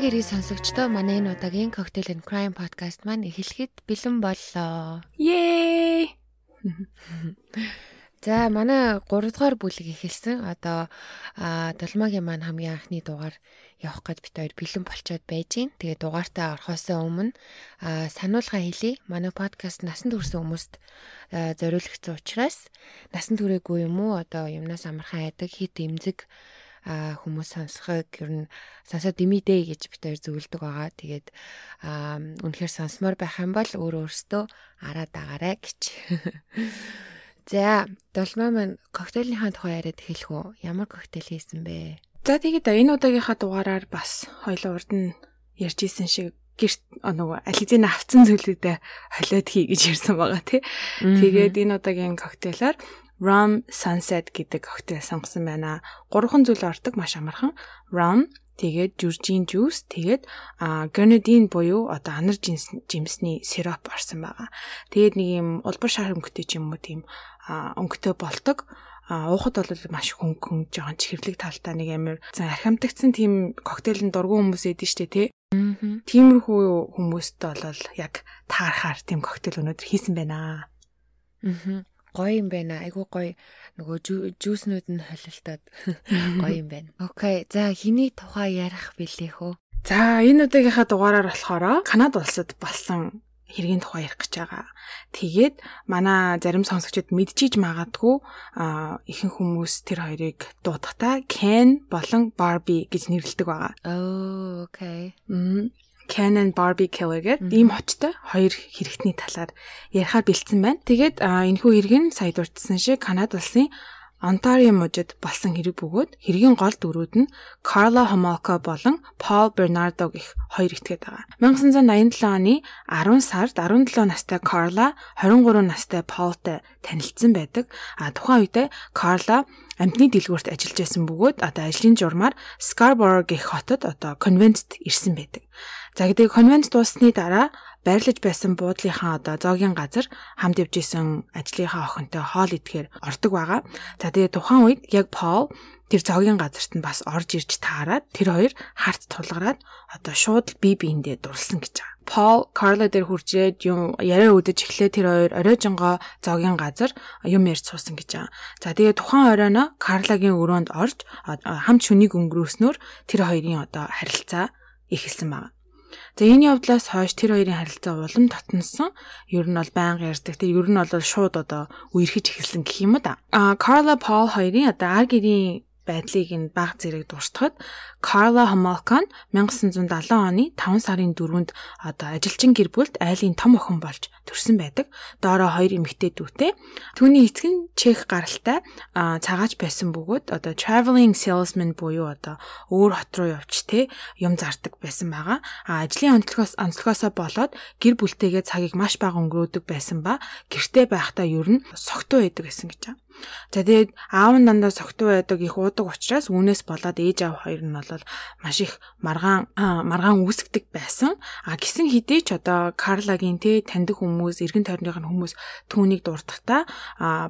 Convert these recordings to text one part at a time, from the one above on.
Сайн гэрээ сонсогчдоо манай энэ удаагийн Cocktail and Crime podcast маань эхлэхэд бэлэн боллоо. Yay! За манай 3 дугаар бүлэг эхэлсэн. Одоо Долмагийн маань хамгийн анхны дугаар явах гээд бит хоёр бэлэн болчоод байж гин. Тэгээ дугаартаа орохоос өмнө сануулга хэлье. Манай подкаст насан турш хүмүүст зориулагдсан учраас насан туршаагүй юм уу? Одоо юмнаас амархан айдаг хит имзэг а хүмүүс сонсохыг ер нь сонсоод димидэ гэж бид хоёр зөвлөдөг байгаа. Тэгээд үнэхээр сонсомоор байх юм бол өөр өөртөө араа дагаарай гэж. За, долмаа маань коктейлийнхаа тухай яриад эхэлэх үү? Ямар коктейл хийсэн бэ? За тэгээд энэ удаагийнхаа дугаараар бас хоёул урд нь ярьж исэн шиг гэрт нөгөө ализин авцсан зүйлүүдээ холиод хий гэж ярьсан байгаа тий. Тэгээд энэ удаагийн коктейлаар rum sunset гэдэг коктейл сонгосон байна. Гурван зүйл ордог маш амархан. rum тэгээд жүржийн жуус тэгээд гранадин буюу одоо анар жимсний сироп орсон байгаа. Тэгээд нэг юм улбар шар өнгөтэй ч юм уу тийм өнгөтэй болдог. А уухад бол маш хөнгөн жоохон чихэрлэг талтай нэг амир архимтагцсан тийм коктейлын дургуун хүмүүс эдэн штэ тий. Тиймэрхүү хүмүүст бол яг таархаар тийм коктейл өнөөдөр хийсэн байна. Аа гоё юм байна. Айгуу гоё нөгөө жүүснүүд нь холилтоод гоё юм байна. Окей. За хэний тухай ярих бэлээ хөө? За энэ удаагийнхаа дугаараар болохоор Канада улсад болсон хэргийн тухай ярих гэж байгаа. Тэгээд манай зарим сонсогчид мэдчихэж магадгүй ихэнх хүмүүс тэр хоёрыг дуудахтаа Ken болон Barbie гэж нэрлэдэг байгаа. Oh, okay. Canon Barbie Killer гэдэг ийм хочтой хоёр хэрэгтний талаар ярихаар бэлдсэн байна. Тэгээд энэхүү хэрэг нь сая дурдсан шиг Канада улсын Онтарио мужид болсон хэрэг бөгөөд хэргийн гол дүрүүд нь Carla Homolka болон Paul Bernardo гэх хоёр этгээд байгаа. 1987 оны 10 сард 17 настай Carla 23 настай Paulтай танилцсан байдаг. А тухайн үедээ Carla амтны дэлгүүрт ажиллаж байсан бөгөөд одоо ажлын журмаар Scarborough гэх хотод одоо конвентд ирсэн байдаг. За гэдэг конвент дууссаны дараа байрлаж байсан буудлынхаа одоо зоогийн газар хамт явж исэн ажлынхаа охинтой хоол идэхээр ордог байгаа. За тэгээ тухайн үед яг Пол тэр зоогийн газарт нь бас орж ирж таарад тэр хоёр харт тулгараад одоо шууд бие биендээ дурлсан гэж байгаа. Пол Карла дээр хуржээд юм яриа өдөж эхлээ тэр хоёр оройжонго зоогийн газар юм ярьж суусан гэж байгаа. За тэгээ тухайн оройно Карлагийн өрөөнд орж хамт шүнийг өнгөрөөснөөр тэр хоёрын одоо харилцаа эхэлсэн байна. За энэ явдлаас хойш тэр хоёрын харилцаа улам татнасан. Ер нь бол байнга ярьдаг. Тэр ер нь бол шууд одоо үерхэж эхэлсэн гэх юм да. А Carla Paul хоёрын одоо ар гэрийн байдлыг нь баг зэрэг дуртахад Carla Homolka 1970 оны 5 сарын 4-нд одоо ажилчин гэр бүлд айлын том охин болж төрсэн байдаг. Доороо хоёр эмэгтэй дүүтэй. Түүний эцэг нь чех гаралтай цагаач байсан бөгөөд одоо traveling salesman буюу одоо өөр хот руу явж те юм зардаг байсан байгаа. А ажлын онцлогоос онцлогоосоо болоод гэр бүлтэйгээ цагийг маш бага өнгөрөөдөг байсан ба гэртээ байхдаа ер нь согтуу байдаг гэсэн гэж байна. За тэгээд аав нь дандаа согтуу байдаг их уудаг учраас үүнээс болоод ээж аав хоёр нь бол маш их маргаан маргаан үүсгдэг байсан. А гисэн хэдий ч одоо Карлагийн тэ таньдаг хүмүүс, эргэн тойрных нь хүмүүс түүнийг дурдахдаа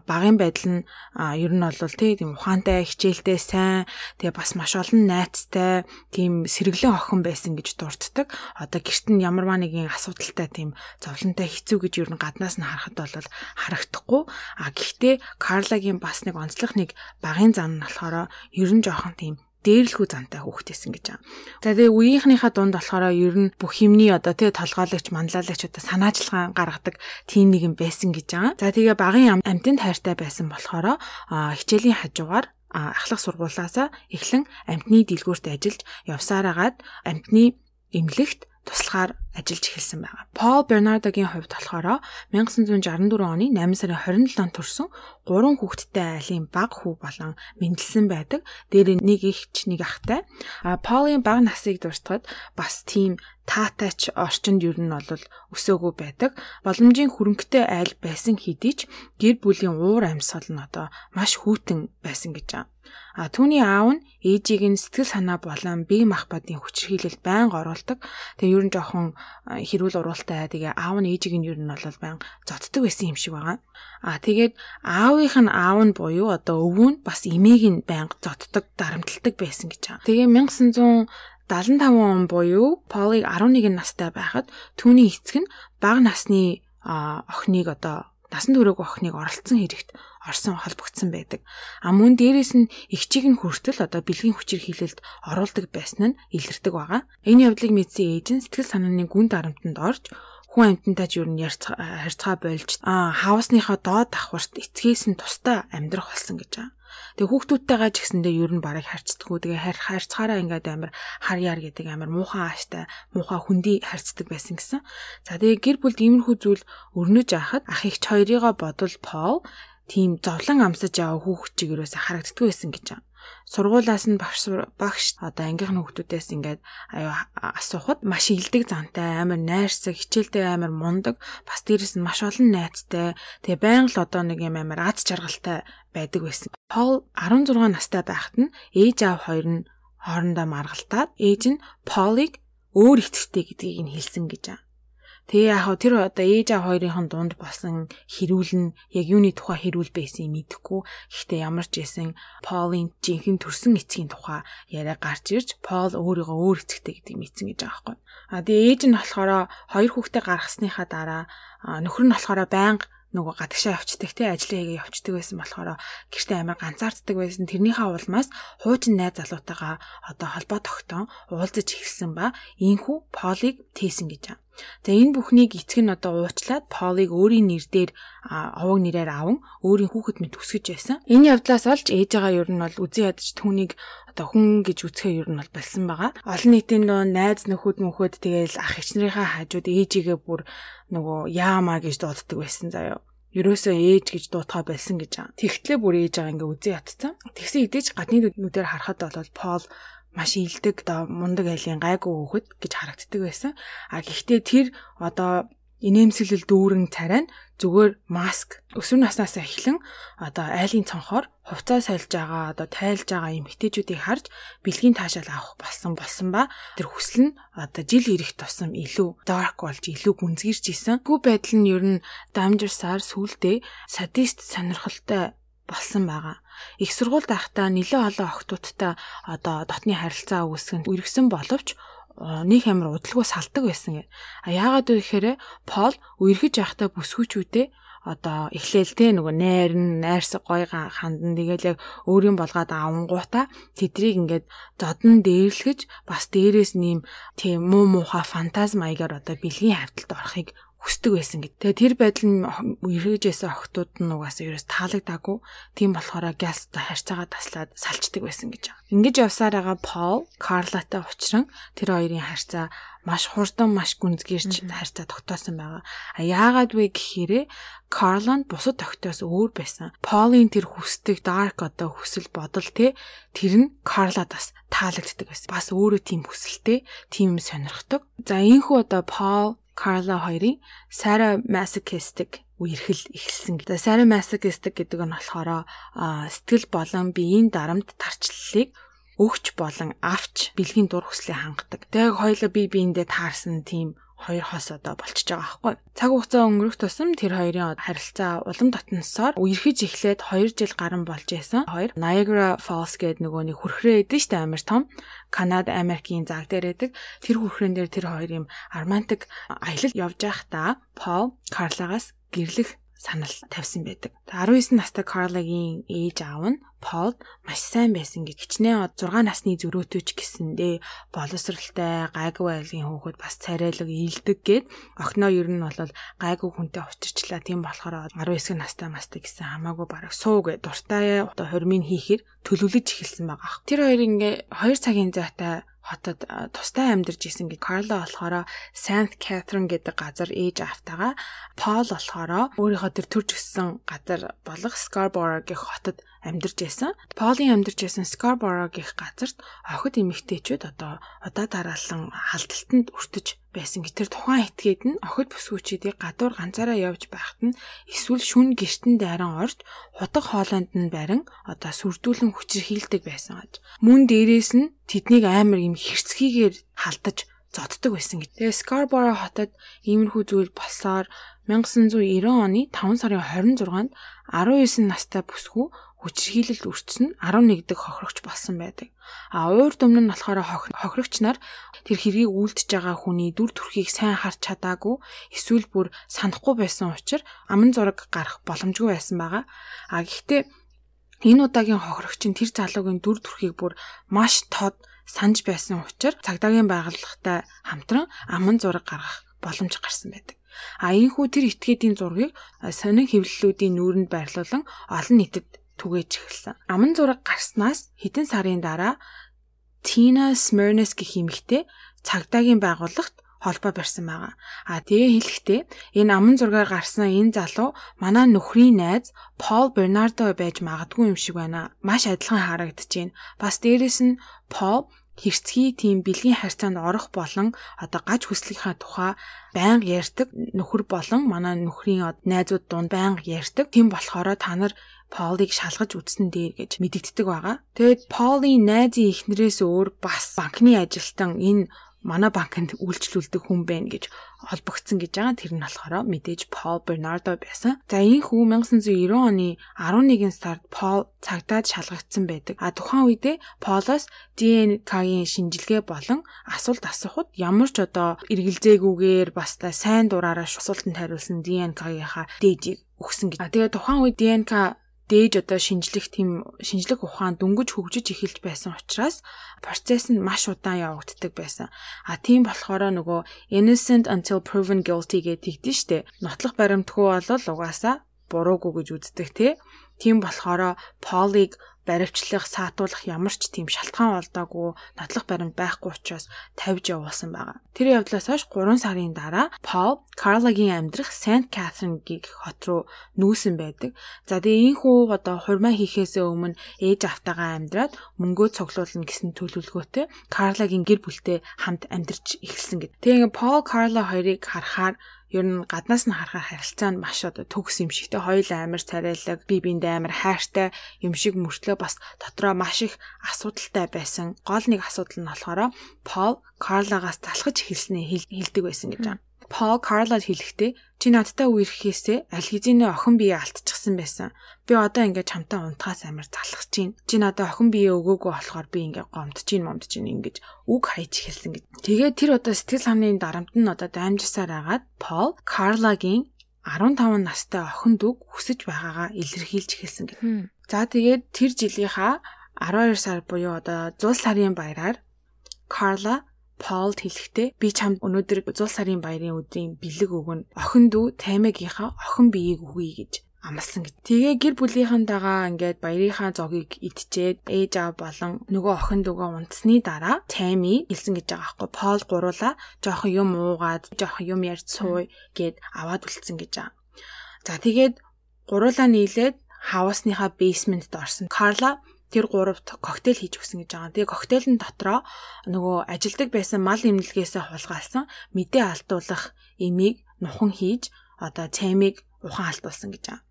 багын байдал нь ер нь бол тэ тийм ухаантай, хичээлтэй, сайн, тэгээ бас маш олон найзтай, тийм сэргэлэн охин байсан гэж дурддаг. Одоо гэрт нь ямарваа нэгэн асуудалтай тийм зовлонтой хэцүү гэж ер нь гаднаас нь харахад бол харагдахгүй. А гэхдээ Карла Лагийн бас нэг онцлог нэг багын зан нь болохоор ер нь жоохон тийм дээрлэхүү зантай хүүхдээсэн гэж байгаа. За тэгээ үеийнхнийхаа дунд болохоор ер нь бүх юмний одоо тэгээ толгойлогч, манлайлагч одоо санаачлаган гаргадаг тийм нэг юм байсан гэж байгаа. За тэгээ багын амтын тайртай байсан болохоор хичээлийн хажуугаар ахлах сургуулаасаа эхлэн амтны дэлгүүрт ажиллаж явсараагаад амтны эмнэлэгт туслахаар ажиллаж эхэлсэн байгаа. Пол Бернардогийн хувьд болохоор 1964 оны 8 сарын 27-нд төрсэн 3 хүүхэдтэй айлын баг хүү болон мэндэлсэн байдаг. Дээр нэг ихч нэг ахтай. А Полын баг насыг дуртахад бас тийм таатайч орчинд ер нь бол өсөөгөө байдаг. Боломжийн хөрөнгөтэй айл байсан хэдий ч гэр бүлийн уур амьсгал нь одоо маш хүйтэн байсан гэж байна. А түүний аав нь ээжийг нь сэтгэл санаа болон бие махбодын хүчрхийлэлд байнга оруулдаг. Тэгээ ер нь жоохон хэрүүл уралтай. Тэгээ аав нь ээжийг нь ер нь бол байнга зодтдаг байсан юм шиг байгаа. А тэгээд аавынх нь аав нь буюу одоо өвөө нь бас эмээг нь байнга зодтдаг, дарамтлагдаг байсан гэж байгаа. Тэгээ 1900 75 он буюу Полыг 11 настай байхад түүний эцэг нь бага насны охиныг одоо насан туршаагүй охиныг оролцсон хэрэгт орсон холбогдсон байдаг. А мөн дээрэс нь эгчийг нь хүртэл одоо бэлгийн хүчээр хилэлд оруулдаг байсан нь илэрдэг байгаа. Энэ явдлыг мэдсэн ээж нь сэтгэл санааны гүн дарамтанд орж хүн амьтантай ч юу н харьцаа болж аа хаусныхаа доод давхарт эцгээс нь тусдаа амьдрах болсон гэж байгаа. Тэгээ хүүхдүүдтэйгээ ч гэсэндээ ер нь барыг харьцдаггүй. Тэгээ харь харьцахаараа ингээд амар хар яар гэдэг амар муухан ааштай, муухан хүндий харьцдаг байсан гэсэн. За тэгээ гэр бүлд иймэрхүү зүйл өрнөж ахад ах ихч хоёрыгоо бодвол Пол тийм зовлон амсаж яваа хүүхд чигээрээс харагддгүй байсан гэж байна сургуулаас нь багш багш одоо ангийнх нь хүүхдүүдээс ингээд аюу асуухад маш илдэг зантай амар найрсаг хичээлдээ амар мундаг бас дээрэс нь маш олон найзтай тэгээ байнга л одоо нэг юм амар аз жаргалтай байдаг байсан. Пол 16 настай байхад нь ээж аав хоёр нь хоорондоо маргалтаад ээж нь Полыг өөр эцэгтэй гэдгийг нь хэлсэн гэж байна. Тэгээ яг тэр одоо ээж аа хоёрын дунд болсон хэрүүл нь яг юуны тухай хэрүүл байсан юм мэдэхгүй. Гэхдээ ямар ч байсан Полын жинхэнэ төрсэн эцгийн тухай яриа гарч ирж Пол өөрийгөө өөр эцэгтэй гэдгийг мэдсэн гэж байгаа байхгүй. А тэгээ ээж нь болохоор хоёр хүүхдээ гаргасныхаа дараа нөхөр нь болохоор байнга нөгөө гадагшаа явцдаг те ажлын хийгээ явцдаг байсан болохоор гэртээ амар ганцаарддаг байсан. Тэрнийхээ улмаас хуучин найз залуутайгаа одоо холбоо тогтоон уулзаж эхэлсэн ба ийхүү Полыг тээсэн гэж байна. За энэ бүхнийг эцэг нь одоо уучлаад Полыг өөрийн нэрээр овог нэрээр аван өөрийн хүүхэд мэт өсгөж байсан. Энэ явдлаас олж ээжээгээ ер нь бол үзэн ядаж түүнийг одоо хүн гэж үзэхээ ер нь бол болсон байгаа. Олон нийтийн доо найз нөхөд мөхөд тэгэл ах ичнэрийнхээ хажууд ээжигээ бүр нөгөө яамаа гэж дууддаг байсан заяа ерөөсөө ээж гэж дуутгаа байсан гэж байгаа. Тэгтлээ бүр ээж байгаа ингээ үзэн ятцсан. Тэгсэн хэдий ч гадны нүдээр харахад бол Пол маш илдэг одоо мундаг айлын гайгүй хөөхд гэж харагддаг байсан. А гэхдээ тэр одоо инээмсэглэл дүүрэн царай нь зүгээр маск өсвөр наснаас эхлэн одоо айлын цонхоор хувцас сольж байгаа одоо тайлж байгаа юм хэтээчүүдийг харж бэлгийн таашаал авах болсон болсон ба тэр хүсэл нь одоо жил ирэх тусам илүү dark болж илүү гүнзгийрч исэн. Гүү байдал нь ер нь дамжирсаар сүулдэ садист сонирхолтой болсон байгаа. Их сургуульд байхдаа нэлээд олон охтуудтай одоо дотны харилцаа үүсгэн үргэсэн боловч нэг амар удалгүй салдаг байсан. А яагаад вэ гэхээр Пол үерхэж байхдаа бүсгүүчүүдээ одоо эхлээл те нөгөө найр нь найрс гой хандан тэгэл яг өөрийн болгоод авангуута тэдрийг ингээд зодон дээрлэхэж бас дээрээс нэм тийм муу муухай фантаз маягаар одоо бэлгийн хавталд орохыг хүсдэг байсан гэд. Тэгээ тэр байдал нь эргэжсэн охтууд нь угаасаа ерөөс таалагдаагүй. Тийм болохоор газ харьцаагаа таслаад салчдаг байсан гэж байгаа. Ингэж явсаар байгаа Пол, Карлатай уулзран тэр хоёрын харьцаа маш хурдан маш гүнзгийрч харьцаа тогтоосон байгаа. А яагаад вэ гэхээр Карланд бусад тогтоос өөр байсан. Полын тэр хүсдэг dark одоо хүсэл бодол те тэр нь Карлад бас таалагддаг байсан. Бас өөрөө тийм хүсэлтэй, тийм сонирхдаг. За ийхүү одоо Пол Карла хоёрын Sara Masochistic үерхэл эхэлсэн. Тэгээ Sara Masochistic гэдэг нь болохоор сэтгэл болон биеийн дарамт тарчлалыг өгч болон авч бэлгийн дур хүслээ хангадаг. Тэгээ хоёулаа бие биендээ таарсан тийм хоёр хос одоо болчихж байгаа байхгүй. Цаг хугацаа өнгөрөх тусам тэр хоёрын харилцаа улам дотносоор үерхэж эхлээд 2 жил гарan болж байсан. Хоёр Niagara Falls гэдэг нөгөө нэг хүрхрээ эдэн штэ амар том. Канада, Америкийн заг дээр байдаг. Тэр хүрхрэн дээр тэр хоёр юм романтик аялал явж байхдаа Paul Carla-гаас гэрлэх санал тавьсан байдаг. 19 настай Карлагийн ээж аав нь Пол маш сайн байсан гэж хичнээн 6 насны зөрөөтэй ч гэсэндээ боловсралтай гайгүй айлын хүүхэд бас царайлаг ийдэг гэд охиноо ер нь бол гайгүй хүнтэй учирчлаа тийм болохоор 19 настай мастай гэсэн хамаагүй бараг суу гэд дуртай одоо хормын хийхээр төлөвлөж эхэлсэн байгаа. Тэр хоёр ингээ 2 цагийн зайтай хотод тустай амьдарч исэн гэж Карла болохоор Saint Catherine гэдэг газар ээж автагаа Пол болохоор өөрийнхөө тэр төрж өссөн газар болох Scarborough гэх хотод амьдарч байсан. Полын амьдарч байсан Scarborough гэх газарт охид эмэгтэйчүүд одоо удаа дараалан халдалтанд өртөж байсан гэж тэр тухайн этгээд нь охид бүсгүүчүүдийг гадуур ганцаараа явж байхад нь эсвэл шүн гэртэн дайран орж хутаг хоолойнд нь барин одоо сүрдүүлэн хүчрхийлдэг байсан гэж. Мөн дээрээс нь тэднийг амар юм хэрцгийгээр халдаж зоддог байсан гэж. Тэгээ Scarborough хотод иймэрхүү зүйл болсоор 1990 оны 5 сарын 26-нд 19 настай бүсгүй хүчрхийлэлд өртсөн 11 дэх хохирогч болсон байдаг. А уур дүмн нь болохоор хохирогч нар тэр хэргийг үйлдэж байгаа хүний дүр төрхийг сайн харж чадаагүй эсвэл бүр санахгүй байсан учраас аман зураг гарах боломжгүй байсан байгаа. А гэхдээ энэ удаагийн хохирогч нь тэр залуугийн дүр төрхийг бүр маш тод санаж байсан учраас цагдаагийн байгууллагатай хамтран аман зураг гаргах боломж гарсан байдаг. А ийхүү тэр этгээдийн зургийг сонин хэвлэлүүдийн нүүрэнд байрлуулан олон нийтэд түгээж эхэлсэн. Аман зураг гарснаас хэдэн сарын дараа Tina Smyrnas гэх эмэгтэй цагдаагийн байгууллагт холбоо барьсан байгаа. А тэгээ хэлэхдээ энэ аман зургаар гарсан энэ залуу манай нөхрийн найз Пол Бернардо байж магадгүй юм шиг байна. Маш адилхан харагдаж байна. Бас дээрэс нь Пол хэрцгий тийм бэлгийн харьцаанд орох болон одоо гаж хүслийнхаа тухай байнга ярьдаг нөхөр болон манай нөхрийн найзууд дунд байнга ярьдаг. Тийм болохоор та нар Полыг шалгаж үзсэн дээр гэж мэдэгддэг байгаа. Тэгээд Полын найзын эхнэрээс өөр бас банкны ажилтан энэ манай банкнд үйлчлүүлдэг хүн байна гэж холбогдсон гэж байгаа. Тэр нь болохоор мэдээж Пол Бернардо байсан. За энэ хүү 1990 оны 11 сард Пол цагдаад шалгагдсан байдаг. А тухайн үедээ Полоос ДНК-ийн шинжилгээ болон асуулт асуухад ямар ч одоо эргэлзээгүйгээр бас сайн дураараа асуултанд хариулсан ДНК-ийнхаа дээжийг өгсөн гэж. А тэгээ тухайн үед ДНК дээж одоо шинжлэх тийм шинжлэх ухаан дөнгөж хөгжиж эхэлж байсан учраас процесс нь маш удаан явагддаг байсан. А тийм болохоор нөгөө innocent until proven guilty гэдэг тэгдэж штэ. Нотлох баримтгүй бол угаасаа буруугүй гэж үздэг тий. Тийм болохоор Полыг баривчлах, саатуулах ямар ч тийм шалтгаан олдоогүй нотлох баримт байхгүй учраас тавьж явуулсан байгаа. Тэр явдлаас хойш 3 сарын дараа Пол Карлагийн амьдрах Сент Катрин гих хот руу нүүсэн байдаг. За тэгээ ийхүү одоо хурмаа хийхээс өмнө ээж автагаа амьдраад мөнгөө цуглуулна гэсэн төлөвлөгөөтэй Карлагийн гэр бүлтэй хамт амьдарч эхэлсэн гэд. Тэгээ Пол Карла хоёрыг харахаар ер нь гаднаас нь харахаар харилцаа нь маш одоо төгс юм шиг те хоёул амар царайлаг би биэндээ амар хайртай юм шиг мөртлөө бас дотроо маш их асуудалтай байсан. Гол нэг асуудал нь болохоор Пол Карлагаас залхаж эхэлснээ хэлдэг байсан гэж байна. Пол Карлад хэлэхдээ чи надтай үерхээсээ аль хэзээ охин бие алдчихсан байсан. Би одоо ингээд чамтай унтахаас амар залхаж чинь. Чи надад охин бие өгөөгүй болохоор би ингээд гомдож ин момдож ин ингэж үг хайж эхэлсэн гэж. Тэгээд тэр одоо сэтгэл санааны дарамт нь одоо даймжсаар агаад Пол Карлагийн 15 настай охинд үг хүсэж байгаагаа илэрхийлж эхэлсэн гэх. За тэгээд тэр жилийнхаа 12 сар буюу одоо 100 сарын баяраар Карла Полд хэлэхдээ би чамд өнөөдөр 100 сарын баярын өдрийн бэлэг өгнө. Охин дүү таймагийнхаа охин биеийг өгье гэж амласан гэж. Тэгээ гэр бүлийнхэнтэйгээ ингээд баярынхаа зогийг идчихэд ээж аав болон нөгөө охин дүүгээ унтсны дараа тайми хэлсэн гэж байгаа байхгүй. Пол гуруула жоохон юм уугаад жоохон юм ярьж сууй гэд аваад үлдсэн гэж байгаа. За тэгээд гуруула нийлээд хавасныхаа бейсментд орсон. Карла тэр гуравт коктейл хийж өгсөн гэж байгаа. Тэгээ коктейлн дотроо нөгөө ажилдаг байсан мал имлэгээс хулгайлсан мэдээ алдуулах эмийг нухан хийж одоо цаймыг ухаан алдуулсан гэж байгаа.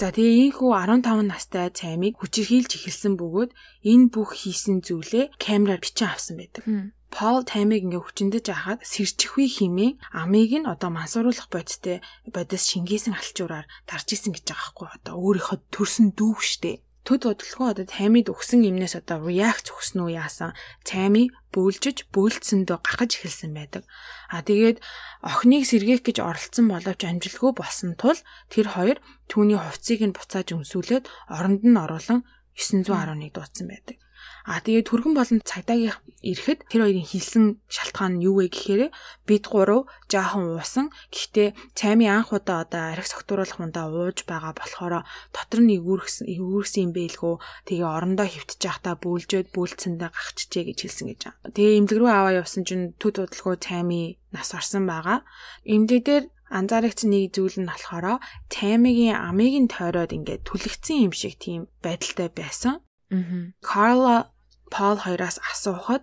За тэгээ ийхүү 15 настай цаймыг хүчирхийлж эхэлсэн бөгөөд энэ бүх хийсэн зүйлээ камераар бичин авсан байдаг. Пол таймыг ингээ хүчиндэж ахад сэрчихвээ химээ амийг нь одоо мансууруулах бодистэй бодис шингээсэн алчуураар дарж исэн гэж байгаа байхгүй одоо өөрийнхөө төрсөн дүүх штэ төд бодлого одоо таймид өгсөн юмнээс одоо react өгсөн үү яасан цайми бөөлжиж бөөлцсөндөө гахаж эхэлсэн байдаг. А тэгээд охиныг сэргээх гэж оролцсон боловч амжилтгүй болсон тул тэр хоёр түүний хувцсыг нь буцааж өмсүүлээд оронд нь оруулан 911 дуудсан байдаг. А тэгээд түргэн болон цагдаагийн ирэхэд тэр хоёрын хэлсэн шалтгаан нь юу вэ гэхээр бид гурав жаахан уусан. Гэхдээ цаймын анх удаа одоо арх согтууруулах ундаа ууж байгаа болохоор дотор нь эвүүрсэн эвүүрсэн юм бэлгүү. Тэгээ орондоо хөвтөж явахдаа бүүлжөөд бүүлцэндээ гахчихжээ гэж хэлсэн гэж байна. Тэгээ имлэг рүү аваа явсан чинь төд удалгүй цаймын нас орсон байгаа. Имлэг дээр анзаарэгч нэг зүйл нь болохоор таймигийн амийг нь тойроод ингээд түлэгцэн юм шиг тийм байдалтай байсан. Аа. Карла Пол хоёроос асуухад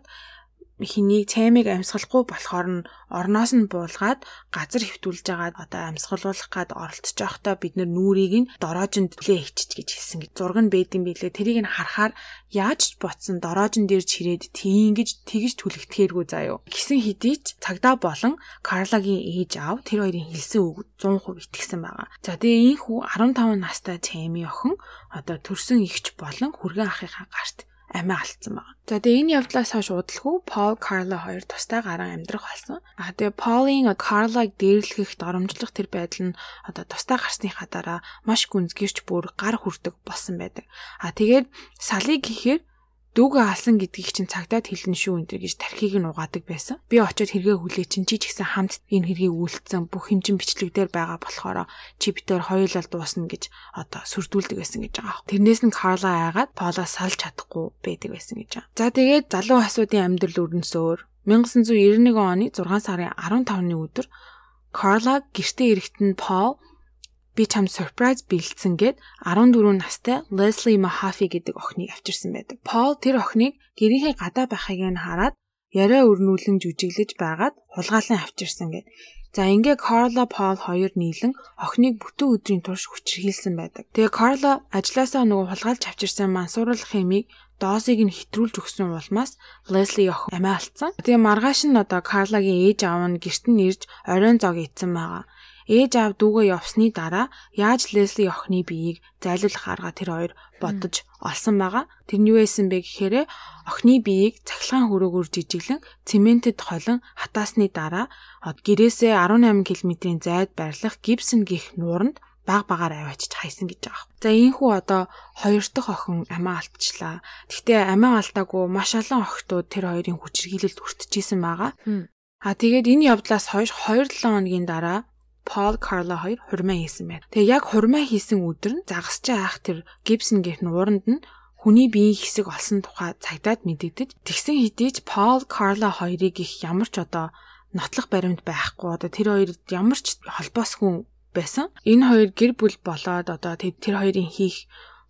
хэнийг цаймыг амьсгалахгүй болохоор нь орноос нь буулгаад газар хөвтүүлж байгаа одоо амьсгалуулах гад оролцож байхдаа бид нар нүрийг нь дороожинд түлээ ичиж гэж хэлсэн гэж зураг нь байд юм билээ. Тэрийг нь харахаар яаж ботсон дороожин дээр чирээд тийм гэж тэгж түлэгдэхээргүй заяо. Гисэн хэдий ч цагдаа болон Карлагийн ээж аав тэр хоёрын хэлсэн үг 100% итгэсэн байгаа. За тэгээ энэ хүү 15 настай Чэми охин одоо төрсөн ихч болон хүргэн ахыхаа гарт амиа алдсан байна. За тэгээ энэ явдлаас хойш удалгүй Пол Карла хоёр тустай гарan амьдрах болсон. А тэгээ Полын Карлаг дээрлэхэх доромжлох тэр байдал нь одоо тустай гарсныхаа дараа маш гүнзгийрч бүр гар хүрдэг болсон байдаг. А тэгээд салыг гэхээр дүүгээ алсан гэдгийг чинь цагдаад хэлнэ шүү энэ гэж тархийг нь угаадаг байсан. Би очиод хэрэгээ хүлээ чинь чи ч гэсэн хамт энэ хэргийг үйлдсэн бүх хэмжин бичлэг дээр байгаа болохоор чи битээр хоёулаа дуусна гэж одоо сүрдүүлдэг байсан гэж байгаа. Тэрнээс нь Карла айгаад Полоо салж чадахгүй байдаг байсан гэж байгаа. За тэгээд залуу асуудын амьдрал өрнөсөөр 1991 оны 6 сарын 15-ны өдөр Карла гэртээ ирэхэд нь Пол би чам surprise бэлдсэн гэд 14 настай Leslie Mahaffey гэдэг охиныг авчирсан байдаг. Paul тэр охиныг гэрийнхээ гадаа байхыг нь хараад яриа өрнүүлэн жүжиглэж байгаад хулгайлан авчирсан гэд. За ингээ Carla Paul хоёр нийлэн охиныг бүтэн өдрийн турш хүчрхийлсэн байдаг. Тэгээ Carla ажилласаа нөгөө хулгайлж авчирсан мансууруулах хэмийг доосыг нь хэтрүүлж өгсөн улмаас Leslie охин амиа алдсан. Тэгээ маргааш нь одоо Carla-гийн ээж аав нь гэрт нь ирж оройн зог ийдсэн байгаа. Ээж аав дүүгээ явсны дараа яаж Лесли охины биеийг зайлуулах арга тэр хоёр бодож олсон байгаа. Тэр нь юу байсан бэ гэхээр охины биеийг цахилгаан хөрөөгөөр жижиглэн цементэд холон хатаасны дараа гэрээсээ 18 км-ийн зайд байрлах Гибсон гих нууранд баг багаар аваачиж хайсан гэж байгаа. За ийхүү одоо хоёр дахь охин амиа алдчихлаа. Гэхдээ амиа алдаагүй маш олон охтууд тэр хоёрын хүчирхийлэлд өртөжсэн байгаа. А тэгээд энэ явдлаас хойш 2-7 хоногийн дараа Пол Карла хоёр хурмаа хийсэн байна. Тэгээ яг хурмаа хийсэн өдөр нь загасч аах тэр Гибсон гэх нууранд нь хүний биеийн хэсэг олсон тухай цагдаад мэдэгдэж тэгсэн хэдий ч Пол Карла хоёрыг их ямар ч одоо нотлох баримт байхгүй одоо тэр хоёрд ямар ч холбоосгүй байсан. Энэ хоёр гэр бүл болоод одоо тэр хоёрын хийх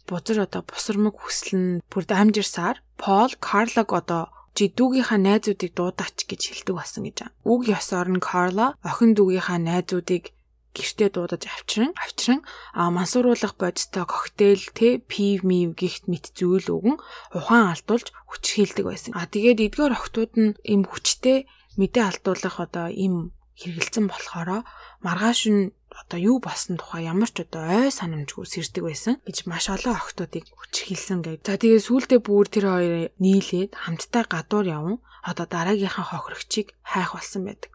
бузар одоо бусармаг хүсэл нь бүр дамжирсаар Пол Карлаг одоо чи дүүгийнхаа найзуудыг дуудаач гэж хэлдэг болсон гэж. Үг ёсоор нь Карла охин дүүгийнхаа найзуудыг гэртээ дуудаж авчран авчран мансууруулах бодистой коктейл те пив мив гихт мэт зүйл өгөн ухаан алдуулж хүчрхийлдэг байсан. А тэгээд эдгээр охтууд нь им хүчтэй мэдээ алдуулах одоо им хэрэгэлсэн болохоро маргааш нь одоо юу болсон тухай ямар ч одоо ой санамжгүй сэрдэг байсан гэж маш олон охтуудыг хүчрхийлсэн гэж. За тэгээ сүүлдээ бүр тэр хоёр нийлээд хамтдаа гадуур яван одоо дараагийнхаа хохирогчийг хайх болсон байдаг.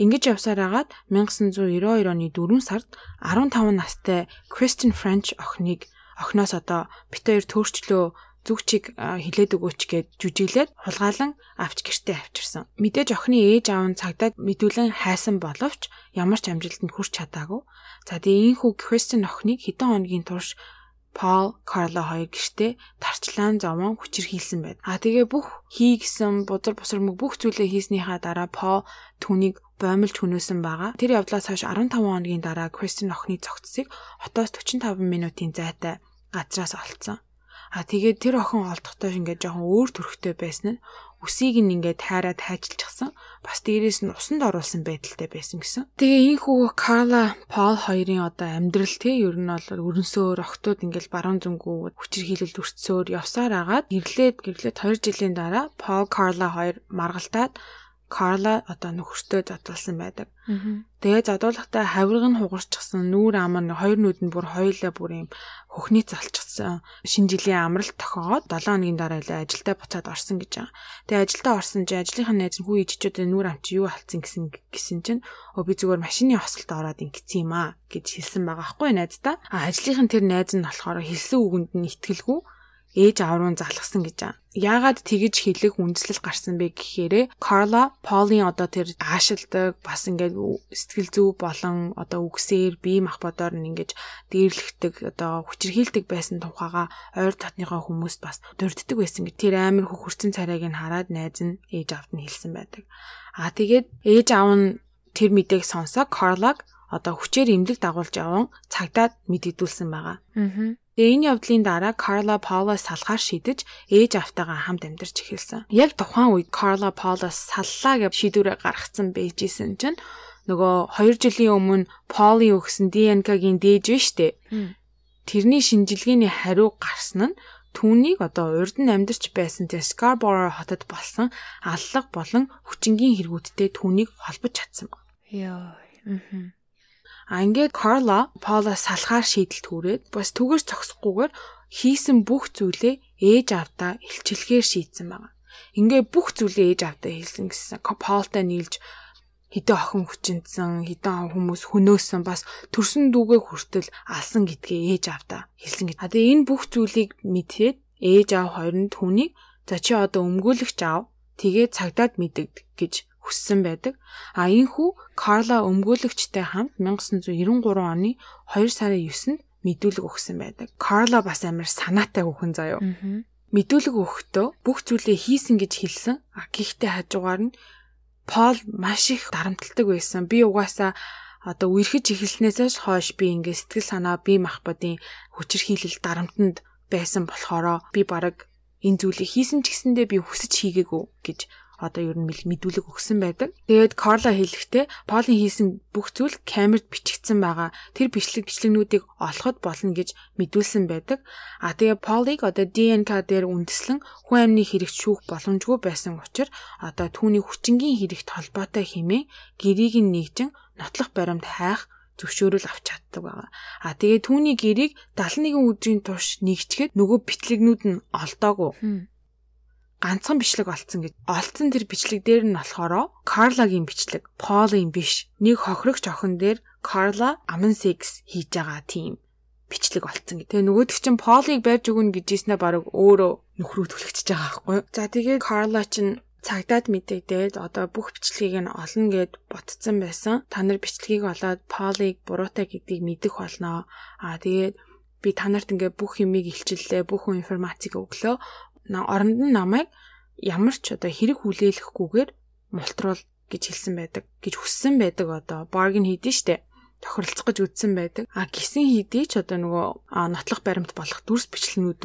Ингэж явсаар агаад 1992 оны 4 сард 15 настай Kristen French охиныг охиноос одоо бит хоёр төөрчлөө зүгчийг хилээд өгөөч гэд жүжиглээд хулгаалan авч гэртээ авчирсан. Мэдээж охины ээж аав нь цагдаад мэдүүлэн хайсан боловч ямар ч амжилтанд хүрч чадаагүй. За тэгээ ийм хүү Кристин охиныг хэдэн хоногийн турш Пол Карло хоёр гэртээ тарчлаан зовон хүчирхийлсэн байд. А тэгээ бүх хийгсэн бузар бусармаг бүх зүйлээ хийснийхаа дараа Пол түүнийг боомлж хүнөөсөн байгаа. Тэр явдлаас хойш 15 хоногийн дараа Кристин охины цогцсыг хотоос 45 минутын зайтай газраас олцсон. А тэгээд тэр охин олдохдоо ингээд жоохон өөр төрхтэй байсан нь үсийг нь ингээд тайраад хайчилчихсан. Бас дээрээс нь усанд оруулсан байдалтай байсан гэсэн. Тэгээ энэ хүү Карла Пол хоёрын одоо амьдрал тий ер нь бол өрнсөөр охтууд ингээд баруун зүнгүү хүчир хилэлд өртсөөр явсаар агаад гэрлээд гэрлээд 2 жилийн дараа Пол Карла хоёр маргалтаад Карла одоо нөхөртөө задулсан байдаг. Тэгээ задуулгатай хавирг нь хугарчихсан нүүр ам нь хоёр нүд нь бүр хоёулаа бүр юм хөхний залчихсан. Шинэ жилийн амралт тохиогоод 7 хоногийн дараа л ажилдаа буцаад орсон гэж байгаа. Тэгээ ажилдаа орсон чи ажлынхаа найз нь хүү иччүүдээ нүүр ам чи юу алдсан гэсэн гисэн чинь өө би зүгээр машины хосолд ороод ингэсэн юм аа гэж хэлсэн байгаа байхгүй найздаа. А ажлынхан тэр найз нь болохоор хэлсэн үгэнд нь итгэлгүй ээж аав руу залгсан гэж байгаа. Яагаад тэгэж хэлэх үндслэл гарсан бэ гэхээр Карла Полын одоо тэр аашилдаг бас ингээд сэтгэл зүй болон одоо үгсээр бие махбодоор нь ингээд дээрлэгдэг одоо хүчрхийлдэг байсан тухайга ойр татныхаа хүмүүст бас дурддаг байсан гэж тэр амар хөхөрцөн царайг нь хараад найз нь ээж аавд нь хэлсэн байдаг. Аа тэгээд ээж аав нь тэр мэдээг сонсоо Карлаг одоо хүчээр эмнэлэг дагуулж яван цагдаад мэдэгдүүлсэн байгаа. Аа. Тэгээ энэ явдлын дараа Карла Паулос салахаар шийдэж ээж автайгаа хамт амьдарч эхэлсэн. Яг тухайн үед Карла Паулос саллаа гэж шийдвэрээ гаргацсан байжсэн чинь нөгөө 2 жилийн өмнө Поли өгсөн ДНК-гийн дээж биш үү? Тэрний шинжилгээний хариу гарсан нь түүнийг одоо урд нь амьдарч байсан тэр Scarborough хотод болсон аллах болон хүчингийн хэрэгүүдтэй түүнийг холбож чадсан байна. Йоо. Аа. А ингээд Карла Пола салахаар шийдэл түрээд бас түгэж зогсохгүйгээр хийсэн бүх зүйлээ ээж авдаа илчилгээр шийдсэн байна. Ингээд бүх зүйлээ ээж авдаа хийсэн гэсэн. Полтай нийлж хідэн охин хүчинсэн, хідэн хүмүүс хөнөөсөн бас төрсөн дүүгээ хүртэл алсан гэдгээ ээж авдаа хэлсэн гэж. А тэгээ энэ бүх зүйлийг мэдээд ээж аав хоёр нь түүнийг за чи одоо өмгөөлөгч аав тэгээ цагдаад мэдэгд гэж хүссэн байдаг. А энхүү Карла өмгөөлөгчтэй хамт 1993 оны 2 сарын 9-нд мэдүүлэг өгсөн байдаг. Карла бас амар санаатай хүүхэн заяо. Мэдүүлэг өгөхдөө бүх зүйлээ хийсэн гэж хэлсэн. А гэхдээ хажуугаар нь Пол маш их дарамтлагдаг байсан. Би угаасаа одоо үерхэж эхэлснээс хойш би ингээ сэтгэл санаа бие махбодын хүчирхийлэл дарамтанд байсан болохоро би бараг энэ зүйлийг хийсэн ч гэсэндээ би хүсэж хийгээгүй гэж одоо ер нь мэдүүлэг өгсөн байдаг. Тэгээд Карла хэлэхдээ Полын хийсэн бүх зүйл камерт бичигдсэн байгаа. Тэр бичлэг бичлэгнүүдийг олоход болно гэж мэдүүлсэн байдаг. А тэгээ Полыг одоо ДНК дээр үндэслэн хүн амны хэрэгт шүүх боломжгүй байсан учраас одоо түүний хүчингийн хэрэгт холбоотой хэмээн гэрийг нь нэгжин нотлох баримт хайх зөвшөөрөл авч чаддаг байгаа. А тэгээ түүний гэрийг 71 өдрийн турш нэгчгээд нөгөө бичлэгнүүд нь олдоогүй ганцхан бичлэг олцсон гэж. Олцсон тэр бичлэг дээр нь болохоор Карлагийн бичлэг, Полын биш. Нэг хохирогч охин дээр Карла аман секс хийж байгаа тийм бичлэг олцсон гэдэг. Тэгээ нөгөөдөг чинь Полыг барьж өгнө гэжснээр баг өөрөө нөхрөө түлхчихэж байгаа байхгүй юу. За тэгээд Карла чинь цагдаад мэдэгдээд одоо бүх бичлэгийг нь олно гэд ботцсон байсан. Та нар бичлэгийг олоод Полыг буруутай гэдгийг мэдэх болноо. Аа тэгээд би та нарт ингээ бүх юмыг илчиллээ, бүх информацийг өглөө оронд нь намайг ямар ч одоо хэрэг хүлээлгэхгүйгээр мултруул гэж хэлсэн байдаг гэж хүссэн байдаг одоо. Баргин хийдэн штэ. Тохиролцох гэж үтсэн байдаг. А гисэн хийдий ч одоо нөгөө нотлох баримт болох дүрс бичлэгнүүд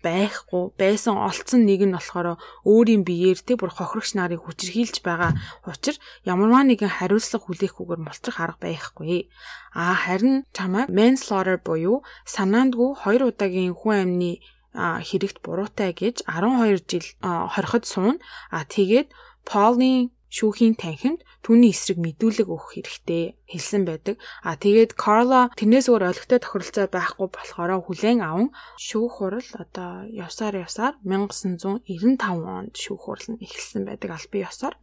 байхгүй байсан олцсон нэг нь болохоор өөрийн биеэр те бүр хохирогч нарыг хүчрхийлж байгаа учир ямарваа нэгэн хариуцлага хүлээхгүйгээр мултрах арга байхгүй. А харин чамайг manslaughter буюу санаандгүй хоёр удаагийн хүн амны хэрэгт буруутай гэж 12 жил хорход суун. А тэгээд Полны шүүхийн танхимд түүний эсрэг мэдүүлэг өгөх хэрэгтэй хэлсэн байдаг. А тэгээд Карла тэрнээс өөр олигтой тохиролцоо байхгүй болохоор хүлээн аван шүүх хурал одоо явсаар явсаар 1995 онд шүүх хурал нь эхэлсэн байдаг албан ёсоор.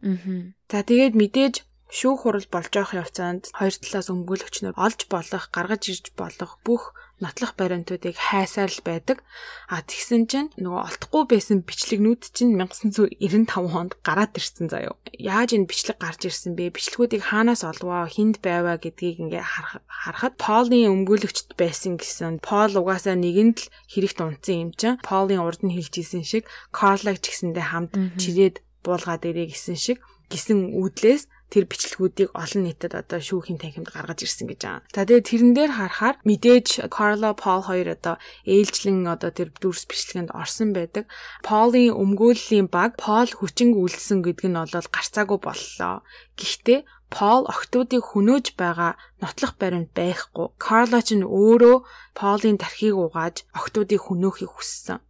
За тэгээд мэдээж шүүх хурал болж явах явцаанд хоёр талаас өмгөөлөгчнөр олж болох, гаргаж ирж болох бүх нотлох баримтуудыг хайсаар л байдаг. А тэгсэн чинь нөгөө олдохгүй байсан бичлэгнүүд чинь 1995 онд гараад ирсэн заяо. Яаж энэ бичлэг гарч ирсэн бэ? Бичлэгүүдийг хаанаас олвоо, хинд байваа гэдгийг ингээ харахад Полны өмгөөлөгчд байсан гэсэн. Пол угаасаа нэгэнд л хэрэгт унтсан юм чинь. Полын урд нь хэлжсэн шиг Карлаг ч гэсэндээ хамт чирээд буулгаад ирээ гэсэн шиг гисэн үүдлээс тэр бичлэгүүдийг олон нийтэд одоо шүүхийн танхимд гаргаж ирсэн гэж байгаа. За тэгээд тэрэн дээр харахаар мэдээж Carla Paul хоёр одоо ээлжлэн одоо тэр дүрс бичлэгэнд орсон байдаг. Paul-ийн өмгөөллийн баг Paul хүчинг үлдсэн гэдг нь бол гарцаагүй боллоо. Гэхдээ Пол октоодыг хөнөөж байгаа нотлох баримт байхгүй. Карла ч нь өөрөө Полын тархийг угааж октоодыг хөнөөхийг хүссэн.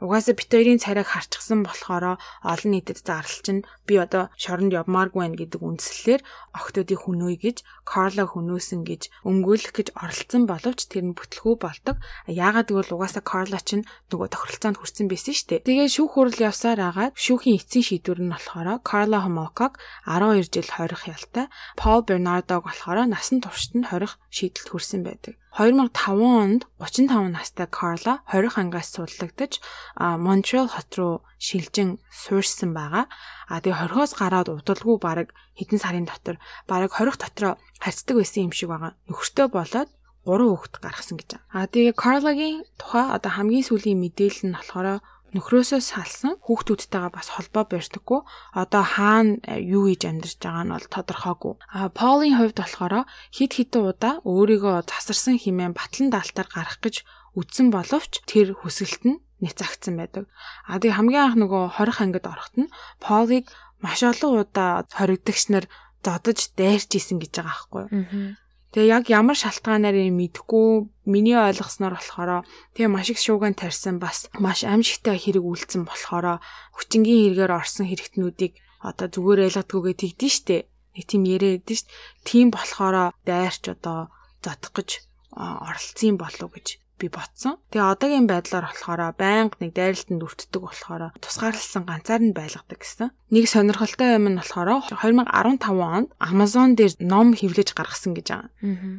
Угаасаа бит хоёрын царайг харчихсан болохоор олон нийтэд зарлалч нь би одоо шоронд явмааргүй байна гэдэг үндслэлээр охтуудыг хөнөөе гэж Карла хөнөөсөн гэж өмгөөлөх гэж оролцсон боловч тэр нь бүтлгүй болдог. Яагаад гэвэл угаасаа Карла ч нөгөө тохиролцоонд хүрсэн байсан шүү дээ. Тэгээ шүүх хурал явсаар агаад шүүхийн эцсийн шийдвэр нь болохоор Карла Хомоког 12 жил хорих ялтай, Пол Бернардог болохоор насан туршид нь хорих шийдэлд хүрсэн байдаг. 2005 онд 35 настай Карла 20 ангаас судлагдаж Монтреал хот руу шилжин суурьсан байгаа. А тэгээ 20-оос гараад удалгүй баг хэдэн сарын дотор баг 20 дотроо харьцдаг байсан юм шиг байгаа. Нөхөртөө болоод 3 хүүхэд гаргасан гэж байна. А тэгээ Карлагийн тухай одоо хамгийн сүүлийн мэдээлэл нь болохоор нөхрөөсөө салсан хүүхдүүдтэйгээ бас холбоо барьдаггүй. Одоо хаана э, юу хийж амьдарч байгаа нь бол тодорхойгүй. А Полын хувьд болохоор хид хитэн удаа өөрийгөө засарсан хэмээн батлан даалтаар гарах гэж үдсэн боловч тэр хүсэлт нь няцаагцсан байдаг. А тэгээ хамгийн анх нөгөө 20 ангид орохт нь Полыг маш олон удаа хоригдогч нар зодож дайрч исэн гэж байгаа байхгүй юу. Тэгээ яг ямар шалтгаанаар юм мэдгүй миний ойлгосноор болохоор тэгээ маш их шууган тарьсан бас маш амжигтай хэрэг үйлцэн болохоор хүчингийн хэрэгээр орсон хэрэгтнүүдийг одоо зүгээр ялгадгүйгээ тэгдэж штэ. Нэг тийм яриад штэ. Тийм болохоор дайрч одоо зодох гэж оролцсон болов гэж би ботсон. Тэгээ одоогийн байдлаар болохоор байнга нэг дайралтанд өртдөг болохоор тусгаарлсан ганцаар нь байлгадаг гэсэн. Нэг сонирхолтой юм нь болохоор 2015 онд Amazon дээр ном хэвлэж гаргасан гэж байгаа.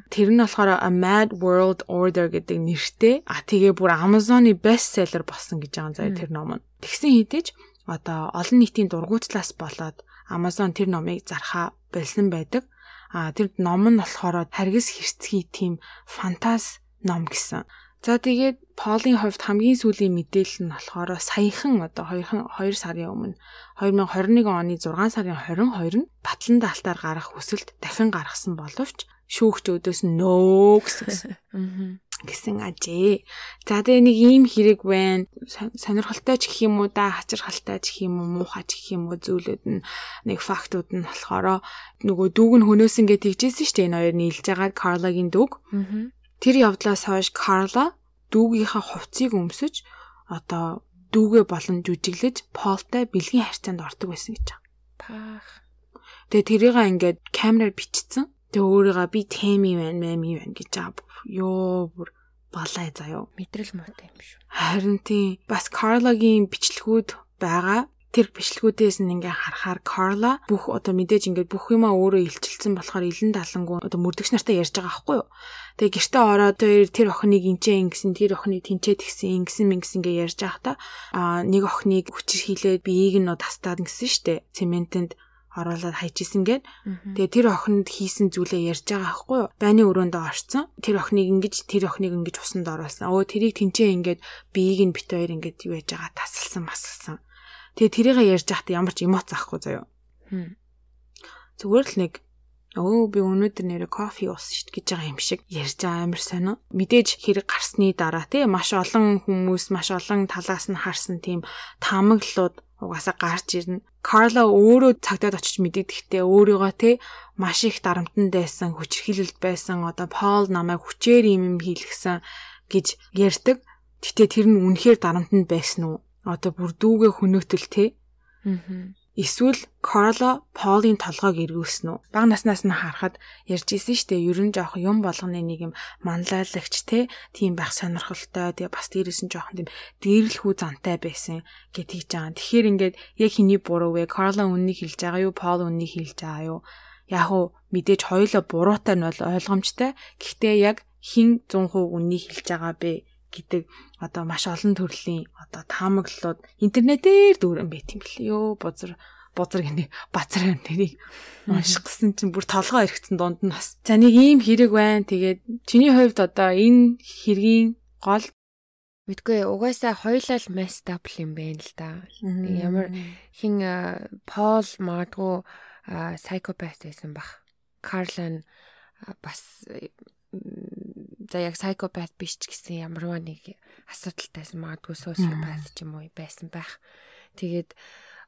Тэр нь болохоор A Mad World Order гэдэг нэртэй. А тэгээ бүр Amazon-ы бестселлер болсон гэж байгаа заяа тэр ном нь. Тэгсэн хэдиж одоо олон нийтийн дургуутлаас болоод Amazon тэр номыг зархаа болсон байдаг. А тэр ном нь болохоор харгас хэрцгий тийм фантаз ном гэсэн. За тэгээд Полын хувьд хамгийн сүүлийн мэдээлэл нь болохоор саяхан одоо 2 2 сарын өмнө 2021 оны 6 сарын 22-нд батлан даалтаар гарах хүсэлт дахин гаргасан боловч шүүгч өдөөс нь нөө гэсэн. гэсэн ажээ. За тэгээ нэг ийм хэрэг байна. Сонирхолтой ч гэх юм уу да, хачирхалтай ч гэх юм уу, муухай ч гэх юм уу зүйлүүд нь нэг фактууд нь болохоор нөгөө дүүг нь хөнөөсөн гэж тэгжсэн шүү дээ. Энэ хоёр нийлж байгаа Карлагийн дүүг. Тэр явдлаас хойш Карла дүүгийнхаа хувцсыг өмсөж одоо дүүгээ болон жүжиглэж Полтай бэлгийн харьцаанд ордог байсан гэж байна. Паах. Тэгээ тэрийг ингээд камераар бичсэн. Тэгээ өөрийгөө би тэми байна, мэми байна гэж аа ёо бүр балай заяо. Мэдрэл муутай юм шүү. Харин тийм бас Карлагийн бичлэгүүд байгаа тэр бичлгүүдээс нь ингээ харахаар Карла бүх одоо мэдээж ингээ бүх юмаа өөрөө илчилсэн болохоор илэн далангуу одоо мөрдөгч нартай ярьж байгаа байхгүй юу. Тэгээ гэртээ ороод тэр охиныг инчээ ингэсэн тэр охиныг тэнцээ тэгсэн ингэсэн мингсэн ингээ ярьж байхдаа а нэг охиныг хүчээр хилээд биеийг нь тастаад ингэсэн штэ. Цементэнд оруулаад хайчихсан гээд тэгээ тэр охинд хийсэн зүйлээ ярьж байгаа байхгүй юу? Байны өрөөндөө орцсон тэр охиныг ингэж тэр охиныг ингэж усанд оруулсан. Өө тэрийг тэнцээ ингээд биеийг нь бит хоёр ингээд юу яж байгаа? Тасалсан масалсан Тэгээ тэрийгээ ярьж байхдаа ямар ч эмоц авахгүй заяо. Зүгээр л нэг Өө би өнөөдөр нэрэ кофе уусан шít гэж байгаа юм шиг ярьж байгаа амар сонио. Мэдээж хэрэг гарсны дараа тий маш олон хүмүүс маш олон талаас нь харсан тийм таамаглалууд угаасаа гарч ирнэ. Карла өөрөө цагтаад очиж мэдэгдэхдээ өөрийгөө тий маш их дарамтанд байсан, хүчрхийлэлд байсан. Одоо Пол намайг хүчээр юм юм хийлгсэн гэж ярьдаг. Гэтэ тэр нь үнэхээр дарамтанд байсан уу? Одоо бүр дүүгээ хөнөөтөл те. Аа. Эсвэл Карло Полын толгойг эргүүлсэн үү? Баг наснаас нь харахад ярьж исэн штэ ер нь жоох юм болгоны нэг юм манлайлагч те тийм байх сонирхолтой тэгээ бас дээрээс нь жоохон тийм дээрлэхүү зантай байсан гэдгийг жаа. Тэгэхээр ингээд яг хиний буруу вэ? Карло үннийг хэлж байгаа юу? Пол үннийг хэлж байгаа юу? Яг уу мэдээж хоёулаа буруутай нь бол ойлгомжтой. Гэхдээ яг хин 100% үннийг хэлж байгаа бэ гэдэг одоо маш олон төрлийн одоо таамаглалууд интернетээр дүүрэн байт юм бэл. Йоо бузар бузар гэнэ бацар нэрийг унших гэсэн чинь бүр толгоо эргэцэн дунд нь бас. За нэг ийм хэрэг байна. Тэгээд чиний хувьд одоо энэ хэргийн гол Мэдгүй угаасаа хоёлаа л messed up юм байна л да. Ямар хин Пол магадгүй psychopath байсан бах. Карлан бас за яг psychopath биш ч гэсэн ямарваа нэг асуудалтайсан магадгүй sociopath ч юм уу байсан байх. Тэгээд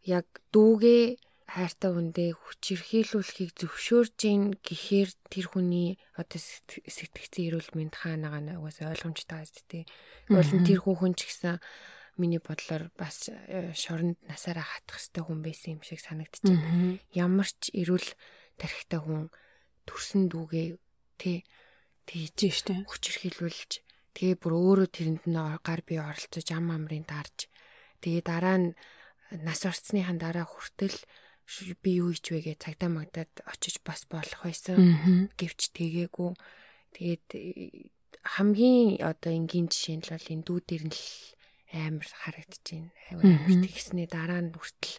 яг дүүгээ хайртай хүндээ хүчирхийлүүлэхийг зөвшөөрж гин гэхээр тэр хүний одоо сэтгцэн эрүүл мэнд хаанагаа угаасаа ойлгомжтой байс тээ. Болон тэр хүн ч гэсэн миний бодлоор бас э, шоронд насаараа хатах хэвээр хүн байсан юм шиг санагдчих. Ямар ч эрүүл тарихтай хүн төрсөн дүүгээ тий тэгж штэ. Хүчрхийлүүлж тэгээ бүр өөрөө тэрэнд нь гар бие оролцож ам амрын дарж. Тэгээ дараа нь нас орцсныхан дараа хүртэл би юу ич вэ гэж цагдаа магдаад очиж бас болох байсан. Гэвч тэгээгүй. Тэгээд хамгийн одоо энгийн жишээ нь бол энэ дүүдэр нь л амар харагдаж байна. Амар тэгснээ дараа нь хүртэл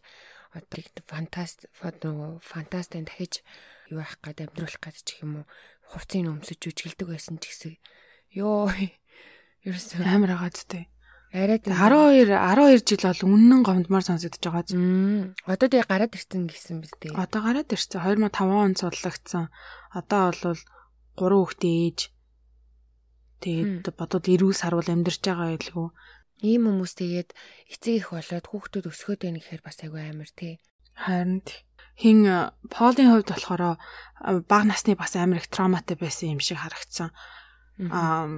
одоо фантаст фантастын дахиж юу яах гээд амьдруулах гээд ч юм уу хувцсыг өмсөж жүжиглдэг байсан ч гэсэн ёо ерөөсөө амар байгаа зүтэй. Арай 12 12 жил бол үнэн гомдмаар сонсогдож байгаа зү. Одоо тэгээ гараад ирсэн гэсэн биз дээ. Одоо гараад ирсэн 2005 онд судлагдсан. Одоо бол 3 хүүхдээ ээж. Тэгээд бодоод эрүүл сарвал амьдарч байгаа байлгүй. Ийм хүмүүс тэгээд эцэг их болоод хүүхдүүд өсгөөд байна гэхээр бас айгүй амар тий. Харин хин Полын хувьд болохоор бага насны бас амар их травматай байсан юм шиг харагдсан. Аа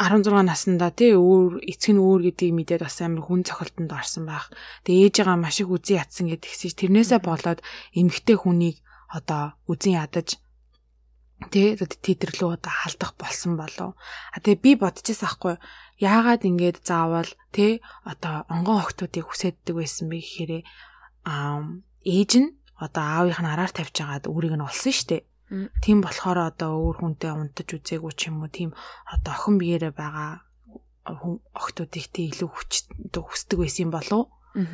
16 наснда тий өөр эцэг нь өөр гэдгийг мэдээд бас амар хүн цохилтонд орсон байх. Тэгээ ээжээгээ маш их үзий ядсан гэдэг тэгсэж тэрнээсээ болоод эмгтэй хүнийг одоо үзэн ядаж тий тэдэрлүү одоо халдах болсон болов. А тэгээ би бодчихсан аахгүй яагаад ингэж заавал тий одоо онгон охтуудыг хүсэддэг байсан бэ гэхээр аа ээж нь одоо аавынх нь араар тавьж байгаад өөрийг нь олсон штеп Тийм болохоор одоо өөр хүнтэй унтаж үзээгүй ч юм уу тийм одоо охин биеэрээ байгаа охтуудыг тий илүү хүч хүсдэг байсан болов Аа.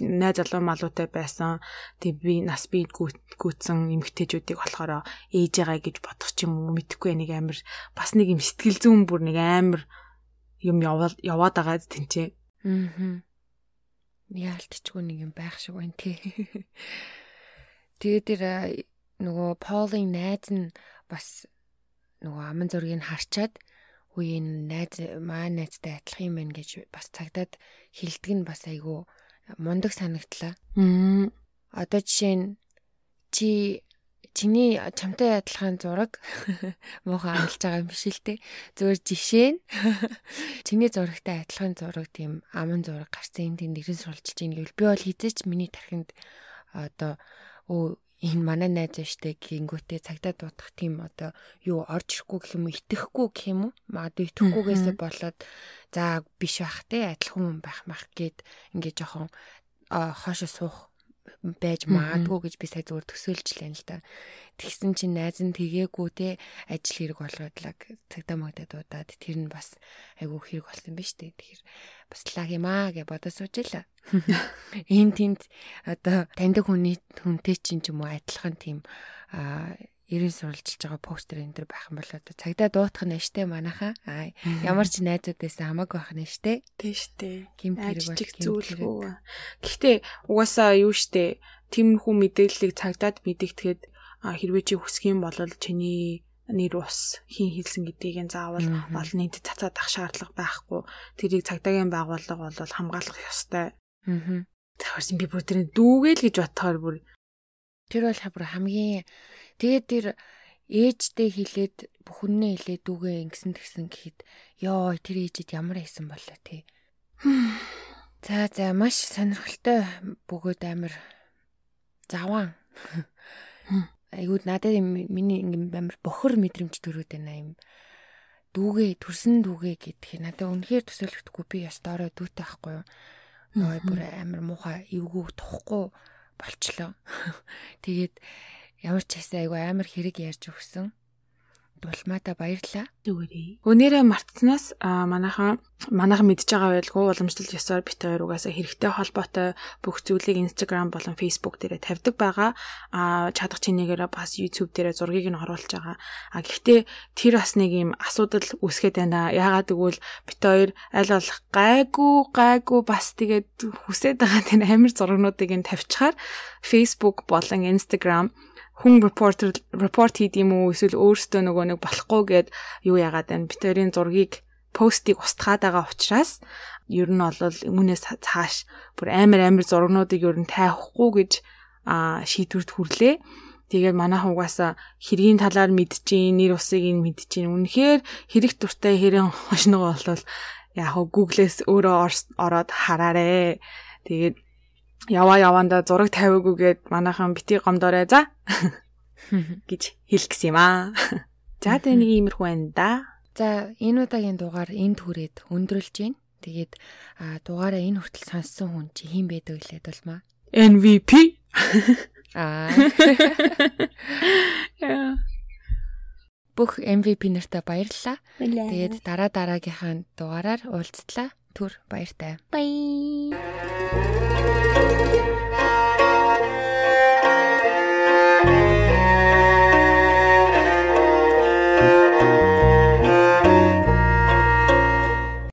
Найз залуу малуутай байсан. Тэг би нас би гүйтсэн эмгтээчүүдийг болохоор ээжээгаа гэж бодох ч юм уу мэдхгүй нэг амир бас нэг юм сэтгэл зүүн бүр нэг амир юм яваад яваад байгаа тэнцээ. Аа. Яалтчгүй нэг юм байх шиг байна тий. Тэгээд тэр нөгөө Полын найз нь бас нөгөө аман зургийг харчаад үе энэ найз маа найзтай адилхан юм байна гэж бас цагдаад хилдэг нь бас айгүй мундаг санагдлаа. Аа. Одоо жишээ нь чи чиний чамтай адилхан зураг муухай амлж байгаа юм биш л те. Зүгээр жишээ нь чиний зурагтай адилхан зураг тийм аман зураг гарсан энэ тийм нэрэн суралжилж ийн гэвэл би бол хизээч миний тархинд одоо өө энэ манай найз штэ гингүүтээ цагтаа дуудах тийм одоо юу орж ирэхгүй гэх юм уу итгэхгүй гэх юм уу? Магадгүй итгэхгүйгээсээ болоод за биш бах те адилхан хүн байх мах гээд ингээ жоохон хоошо суух байж магадгүй гэж би сая зүгээр төсөөлжлээ л да. Тэгсэн чинь найз нь тэгээгүй те ажил хэрэг болгоодлаа цагтаа магдаа дуудаад тэр нь бас айгүй хэрэг болсон биз дээ. Тэгэхээр бас лаг юм аа гэж бодож суужлаа. Энд тэнд одоо таньдаг хүний хүнтэй чинь ч юм уу адилхан тийм а ерэн суралжилж байгаа постэр энэ төр байх юм бол одоо цагдаа дуутах нь штэ манайхаа. Аа ямар ч найзууд байсан хамаагүй байх нь штэ. Тий штэ. Гимт хэрэг бол зүйлгүй. Гэхдээ угаасаа юу штэ тиймэрхүү мэдээллийг цагдаад мэдэгдэхэд хэрвээ чи хүсэх юм бол чиний нэр ус хин хэлсэн гэдгийг заавал олон нийтэд цацаад ах шаардлага байхгүй. Тэрийг цагдаагийн байгууллага бол хамгаалах ёстой. Аа. Тэгвэрсэн би бүр тэр дүүгээл гэж бодохоор бүр тэр бол хабар хамгийн Тэгээд тэр ээжтэй хилээд бүхнээ хилээд дүүгээ ингэсэн тэгсэн гэхэд ёо тэр ээжэд ямар хийсэн болоо тий. За за маш сонирхолтой бөгөөд амир заван. Айгууд надад миний ингээм амир бохор мэдрэмж төрөөд байна юм. Дүүгээ төрсөн дүүгээ гэдгийг надад үнэхээр төсөөлөхдөггүй би яст орой дүүтэй ахгүй юу. Нөө бүр амир муухай эвгүй тухгүй болчлоо. Тэгээд Ямар ч хэсэг айгу амар хэрэг ярьж өгсөн. Дулмаата баярлаа. Зүгээрээ. Өнөөдрөө мартснаас манайхан манайхан мэдж байгаа байлгүй уламжлалт ёсоор бит хоёр угаасаа хэрэгтэй холбоотой бүх зүйлийг Instagram болон Facebook дээрээ тавьдаг байгаа. А чадах чинийгээрээ бас YouTube дээрээ зургийг нь оруулж байгаа. А гэхдээ тэр бас нэг юм асуудал үүсгээд байна. Яагаад гэвэл бит хоёр аль болох гайгүй гайгүй бас тэгээд хүсээд байгаа тэр амир зургнуудыг нь тавьчихаар Facebook болон Instagram хүн репортер репорт хийд юм уу эсвэл өөрөөсөө нөгөө нэг болохгүй гэд юу яагаад байна битэрийн зургийг постыг устгаад байгаа учраас ер нь бол үүнээс цааш бүр амар амар зургнуудыг ер нь тайхгүй гэж шийдвэрт хүрлээ. Тэгээд манайхан угаасаа хэргийн талаар мэдчихээн, нэр усыг нь мэдчихээн. Үнэхээр хэрэг туртай хэрэг хошногоо болвол яг хөө Google-с өөрөө ороод хараарэ. Тэгээд яваа явандаа зураг тавиагүйгээд манайхан бити гомдоорой за гэж хэлгэсэн юм аа. За тэ нэг иймэрхүү байна да. За энэ удаагийн дугаар энд хүрээд өндөрлж байна. Тэгээд дугаараа энэ хүртэл сонссон хүн чи хэн байдаг лээд болмаа. MVP. Аа. Бүх MVP нартаа баярлалаа. Тэгээд дараа дараагийнхаа дугаараар уулзтлаа. Түр баяртай. Thank you.